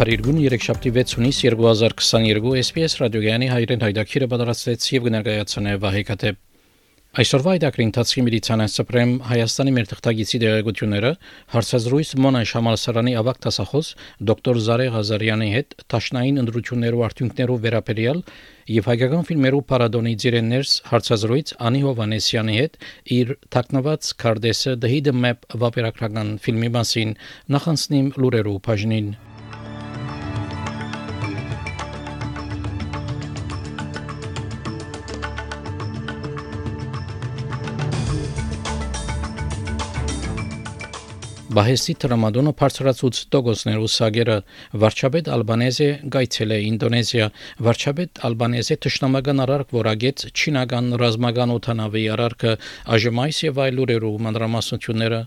Փարիգուն 3-շաբթի 6-ից 2022 SPS ռադիոգյանի հայրեն հայդակիրը պատրաստեց եւ կներկայացնե Վահե Կատե։ Այսօրվա այդակրի ընթացքի միլիցիան սպրեմ Հայաստանի մեր թղթագիտի դերակցությունները հարցազրույց Մոնայ Շամալսարանի ավակ տասախոս դոկտոր Զարե Ղազարյանի հետ տաշնային ընդրություններով արդյունքներով վերապերյալ եւ հայկական ֆիլմերու պարադոնի ծիրեններս հարցազրույց Անի Հովանեսյանի հետ իր թակնված Քարդեսը The Hidden Map վապերագրական ֆիլմի մասին նախանցնիմ լուրերու բաժնին Բահեսի տրամադոնը բարձրացուց տոգոսներ ու սագերը վարչապետ Ալբանեզե գայցել է Ինդոնեզիա վարչապետ Ալբանեզե ճշնամական արարք որագեց չինական ռազմական օթանավի արարքը ԱԺՄ-ից եւ այլ ուրերու մանրամասնությունները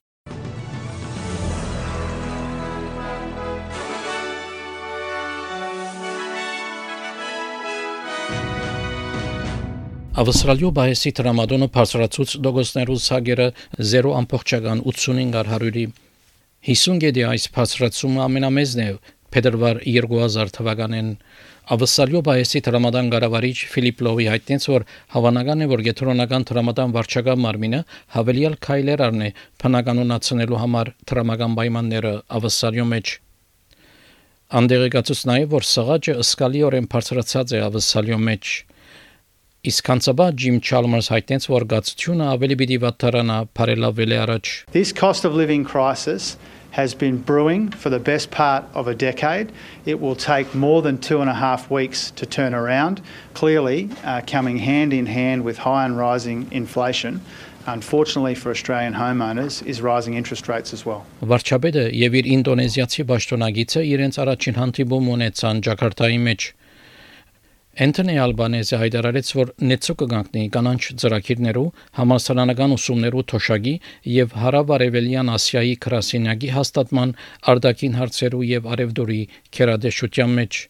Ավստրալիո բայեսի տրամադոնը բարձրացուց դոգոսներու սագերը 0.85 առ 100-ի 50 գեդի այս բարձրացումը ամենամեծն է փետրվար 2000 թվականին Ավսալյո բայեսի տրամադան գարավարիչ Ֆիլիպ Լովի հայտնեց որ հավանական է որ գետրոնական տրամադան վարչական մարմինը հավելյալ քայլեր առնի փնականոնացնելու համար տրամական պայմանները Ավսալյո մեջ Անդերեկացուց նաև որ սղաճը ըսկալիորեն բարձրացած է Ավսալյո մեջ Իսկ կանցաբա Ջիմ Չալմերս հայտնեց որ գացությունը ավելի պիտի վատթարանա բարելավելի առաջ This cost of living crisis has been brewing for the best part of a decade. It will take more than two and a half weeks to turn around, clearly uh, coming hand in hand with high and rising inflation. Unfortunately for Australian homeowners is rising interest rates as well. Վարչապետը եւ իր ինդոնեզիացի պաշտոնագիծը իրենց առաջին հանդիպում ունեցան Ջակարտայի մեջ Անտոնի Ալբանեզը հայտարարեց, որ նեցու կգանքնի կանանչ ծրագիրներու համալսարանական ուսումներու թոշակի եւ հարավարևելյան Ասիայի քրասենյակի հաստատման արդակին հարցերու եւ արևդուրի քերադեշության մեջ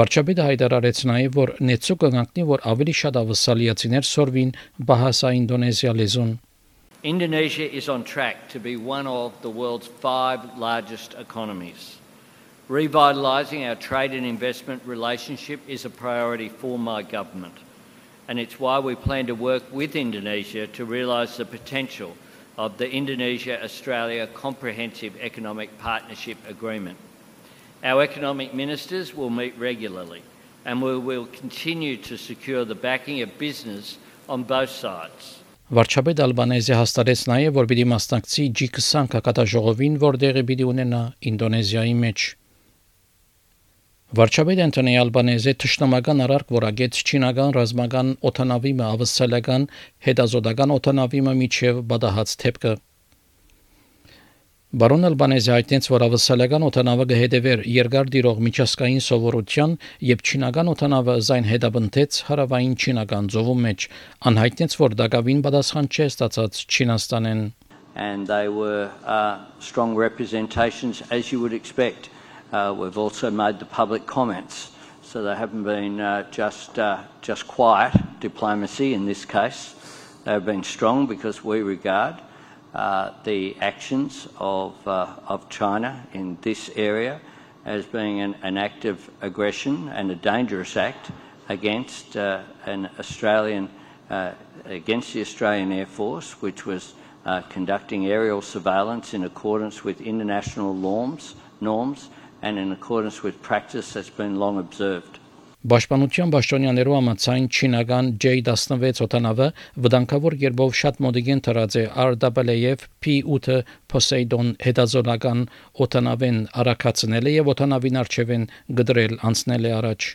վարչապետը հայտարարեց նաեւ, որ նեցու կգանքնի, որ ավելի շատ ավսալիացիներ սորվին բահասա ինդոնեզիա լեզուն Indonesia is on track to be one of the world's five largest economies. Revitalising our trade and investment relationship is a priority for my government, and it's why we plan to work with Indonesia to realise the potential of the Indonesia Australia Comprehensive Economic Partnership Agreement. Our economic ministers will meet regularly, and we will continue to secure the backing of business on both sides. Վարչապետ Ալբանեզը հաստատեց նաև, որ պիտի մասնակցի G20 հակատաժողովին, որտեղը պիտի ունենա Ինդոնեզիայի մեջ։ Վարչապետ Անտոնի Ալբանեզը ճշտամական արարք որագեց չինական ռազմական օթանավիմը ավսալական հետազոտական օթանավիմը միջև բադահած թեփքը Բարոն Ալբանեզը հայտնեց, որ ավսալական օթանավը կհետևեր երկար դիրող միջազգային սովորության եւ չինական օթանավը զայն հետաբնթեց հարավային չինական ծովում մեջ անհայտնեց, որ դակավին պատասխան չէ ստացած Չինաստանեն and they were uh, strong representations as you would expect Uh, we've also made the public comments, so they haven't been uh, just, uh, just quiet diplomacy in this case. They've been strong because we regard uh, the actions of, uh, of China in this area as being an, an, act of aggression and a dangerous act against uh, an Australian, against the Australian Air Force, which was conducting aerial surveillance in accordance with international norms, norms and in accordance with practice that's been long observed. Պաշտպանության պաշտոնյաներու համաձայն չինական J-16 օտանավը վտանգավոր երբով շատ մոդիգեն թրած է RWF P8 Poseidon հետազոտական օտանավեն արակացնել է եւ օտանավին արչեվեն գդրել անցնել է առաջ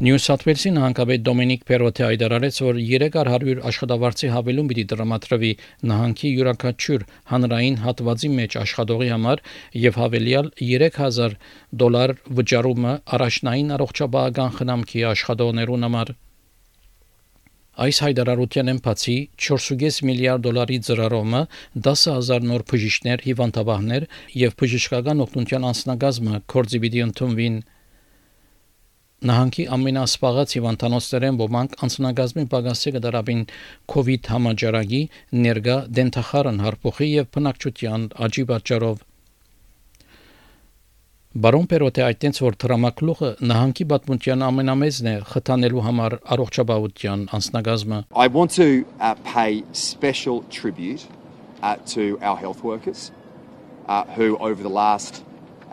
Նյու Սաթ Ուելսի նահանգապետ Դոմինիկ Պերոտը հայտարարեց, որ 300 աշխատավարձի հավելում պիտի դրամատրվի նահանգի յուրաքանչյուր հանրային հատվածի մեջ աշխատողի համար եւ հավելյալ 3000 դոլար վճարումը առաջնային առողջապահական խնամքի աշխատողներուն համար։ Այս հայտարարության են բացի 4.5 միլիարդ դոլարի ծրարումը 10000 նոր բժիշկներ, հիվանդաբաններ եւ բժշկական օգնության անձնագազմը կորձի պիտի ընդունվին Նահանգի ամենասպաղած հիվանդանոցներեն ոմանք անձնագազմի պագասի կդարաբին COVID համաճարակի ներգա դենթախարն հարփոխի եւ բնակչության աճի պատճառով Բարոն Պերոտը այդտենց որ դրամակլուխը նահանգի պատմության ամենամեծն է խթանելու համար առողջապահության անձնագազմը I want to uh, pay special tribute uh, to our health workers uh, who over the last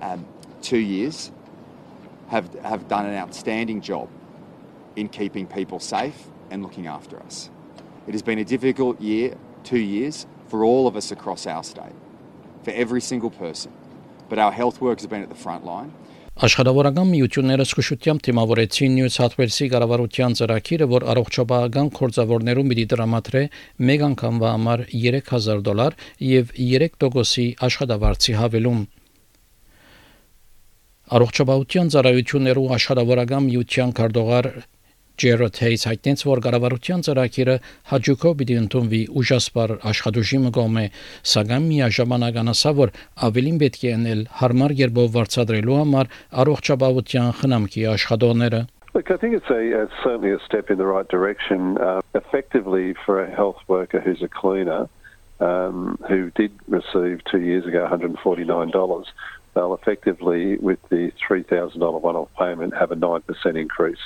um, 2 years have, have done an outstanding job in keeping people safe and looking after us. It has been a difficult year, two years, for all of us across our state, for every single person. But our health workers have been at the front line. Աշխարհավորական միությունները զսկշությամբ թիմավորեցին Նյու Սաթ Ուելսի կառավարության ծրագիրը, որ առողջապահական կորձավորներում պիտի դրամատրե մեկ անգամվա համար 3000 դոլար եւ 3%-ի աշխատավարձի հավելում։ Առողջապահության ծառայություններու աշխարհավորական միության քարտուղար Ջերոդ Հեյս հայտնեց, որ կառավարության ծրագիրը հաջողով պիտի ընդունվի ուժասպար աշխատուժիմը կողմէ, սակայն միաժամանակ անասա, որ ավելին պետք է անել հարմար երբով վարձատրելու համար առողջապահության խնամքի աշխատողները Look, I think it's a it's certainly a step in the right direction. Uh, effectively, for a health worker who's a cleaner, um, who did receive two years ago $149, they'll effectively, with the $3,000 one off payment, have a 9% increase.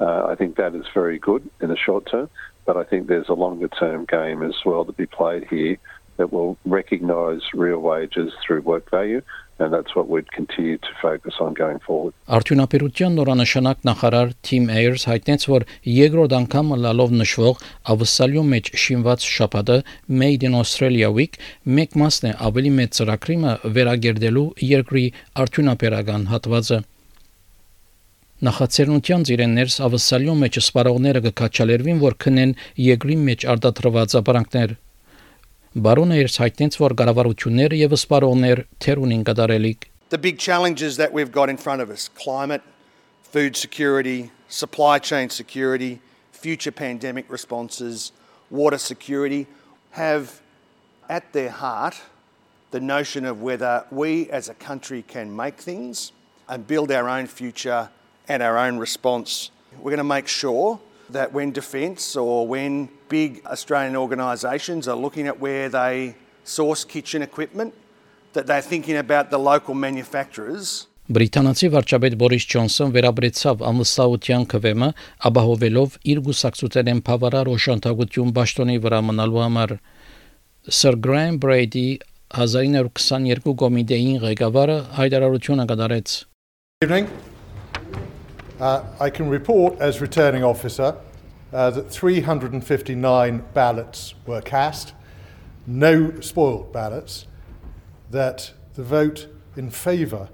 Uh, I think that is very good in the short term, but I think there's a longer term game as well to be played here that will recognise real wages through work value. And that's what we'd continue to focus on going forward. Արդյունաբերության նորանշանակ նախարար Թիմ Այերս հայտնեց, որ երկրորդ անգամ լալով նշվող ավսալյու մեջ շինված շաբաթը Made in Australia Week մեկ մասն է ավելի մեծ ծրագրիմը վերագերդելու երկրի արդյունաբերական հատվածը Նախաձեռնության իրեններս ավսալյու մեջ սպառողները կքաչալերվին, որ քնեն երկրի մեջ արտադրված ապրանքներ Բարոնը իր հայտնեց, որ կառավարությունները եւ սպառողներ թեր ունին կդարելիք The big challenges that we've got in front of us climate, food security, supply chain security, future pandemic responses, water security have at their heart the notion of whether we as a country can make things and build our own future and our own response. We're going to make sure that when defence or when big Australian organisations are looking at where they source kitchen equipment, that they're thinking about the local manufacturers. Բրիտանացի վարչապետ Բորիս Ջոնսոն վերաբերեցավ ամուսնաության քվեմը, ապահովելով իր գուսակցութենեն բավարար օշանտագություն ճշտոնի վրա մնալու համար։ Sir Graham Brady 1922 կոմիտեին ղեկավարը հայտարարությունը կատարեց։ Evening. Uh, I can report as returning officer uh, that 359 ballots were cast, no spoiled ballots, that the vote in favour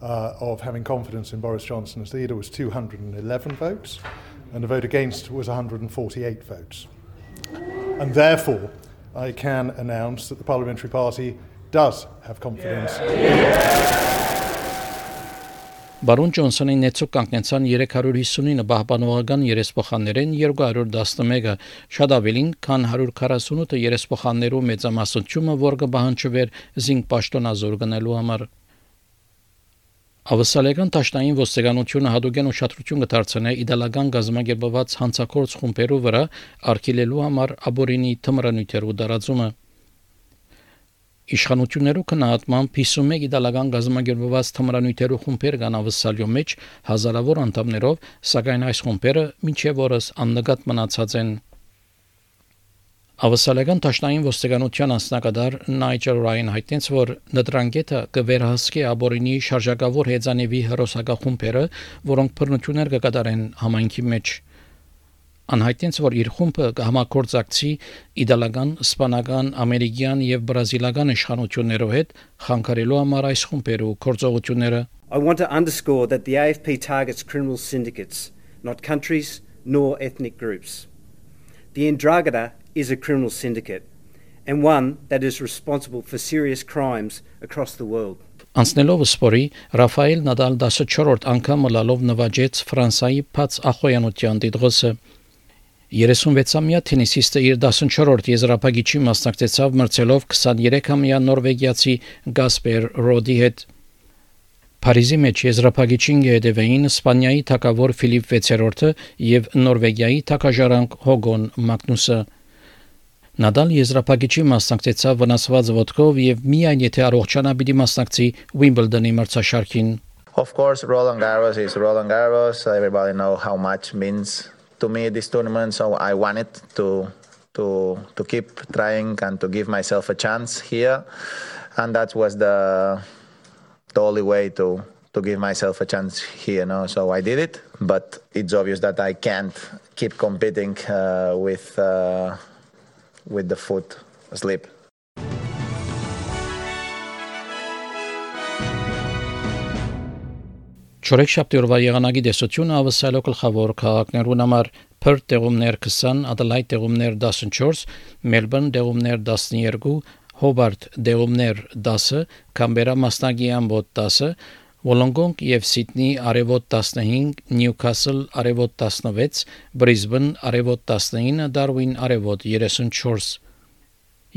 uh, of having confidence in Boris Johnson as leader was 211 votes, and the vote against was 148 votes. And therefore, I can announce that the Parliamentary Party does have confidence. Yeah. Բարոն Ջոնսոնի նեցուկ կանգնեցան 359 պահպանողական երեսփոխաններեն 211-ը շատ ավելին, քան 148 երեսփոխաններու մեծամասնությունը, որ կբահանջվեր զինք պաշտոնազոր գնելու համար։ Ավսալական տաշնային ոստիկանությունը հadogen ուշադրություն կդարձնե իդալական գազམ་ագերբված հանցակորց խումբերու վրա արկելելու համար աբորինի թմրանյութերու դարածումը։ Իշխանություններու քննադատմամբ 51 իտալական գազամագերբված թմրանյութերու խումբեր կան ավսալյո մեջ հազարավոր անդամներով, սակայն այս խումբերը մինչև օրս աննկատ մնացած են։ Ավսալական տաշնային ոստիկանության անձնակատար Նայջել Ռայն հայտնեց, որ նտրանգետը կվերահսկի աբորինի շարժակավոր հեծանիվի հրոսակախումբերը, որոնք բռնություններ կկատարեն համայնքի մեջ։ Անհայտեց, որ իր խումբը կհամակորձակցի իդալական, իսպանական, ամերիկյան եւ բրազիլական իշխանություններով հետ խանգարելու համար այս խումբերու գործողությունները I want to underscore that the AFP targets criminal syndicates not countries nor ethnic groups. The Indragada is a criminal syndicate and one that is responsible for serious crimes across the world. Անցնելով սպորի Ռաֆայել Նադալ 14-րդ անգամ լալով նվաճեց Ֆրանսայի Փաց Ախոյանության դիդղոսը 36-ամյա թենիսիստը իր 14-րդ եզրափակիչի մասնակցեցավ մրցելով 23-ամյա նորվեգիացի Գասպեր Ռոդի հետ Փարիզի մեջ եզրափակիչին գեդևեին Իսպանիայի թակավոր Ֆիլիպ 6-րդը եւ Նորվեգիայի թակաժարանք Հոգոն Մագնուսը Նադալ եզրափակիչի մասնակցեցավ վնասված ոտքով եւ միայն եթե առողջանա պիտի մասնակցի Wimbledon-ի մրցաշարքին Of course, Roland Garros is Roland Garros. Everybody know how much means to me this tournament, so I wanted to to to keep trying and to give myself a chance here, and that was the the only way to to give myself a chance here. No, so I did it, but it's obvious that I can't keep competing uh, with uh, with the foot asleep. Չորեքշաբթի օրվա եղանակի դեսությունը ավսալո գլխավոր քաղաքներուն համար Perth տեղումներ 20, Adelaide տեղումներ 14, Melbourne տեղումներ 12, Hobart տեղումներ 10, Canberra մասնագի ամբոտ 10, Wollongong եւ Sydney արևոտ 15, Newcastle արևոտ 16, Brisbane արևոտ 19, Darwin արևոտ 34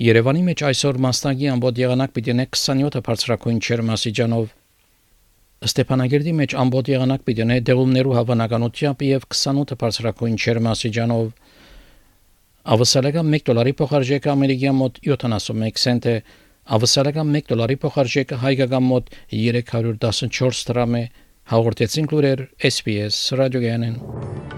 Երևանի մեջ այսօր մասնագի ամբոտ եղանակ պիտի 27 բարձրակույն չերմասիջանով Ստեփանագերդի մեջ ամբողջ եղանակ պիտի ունե դեղումներու հավանականությամբ եւ 28 բարձրակույն չերմասիջանով ավսալական 1 դոլարի փոխարժեքը ամերիկյան մոտ 71 سنت է ավսալական 1 դոլարի փոխարժեքը հայկական մոտ 314 դրամ է հաղորդեցին լուրեր SPS ռադիոգյանեն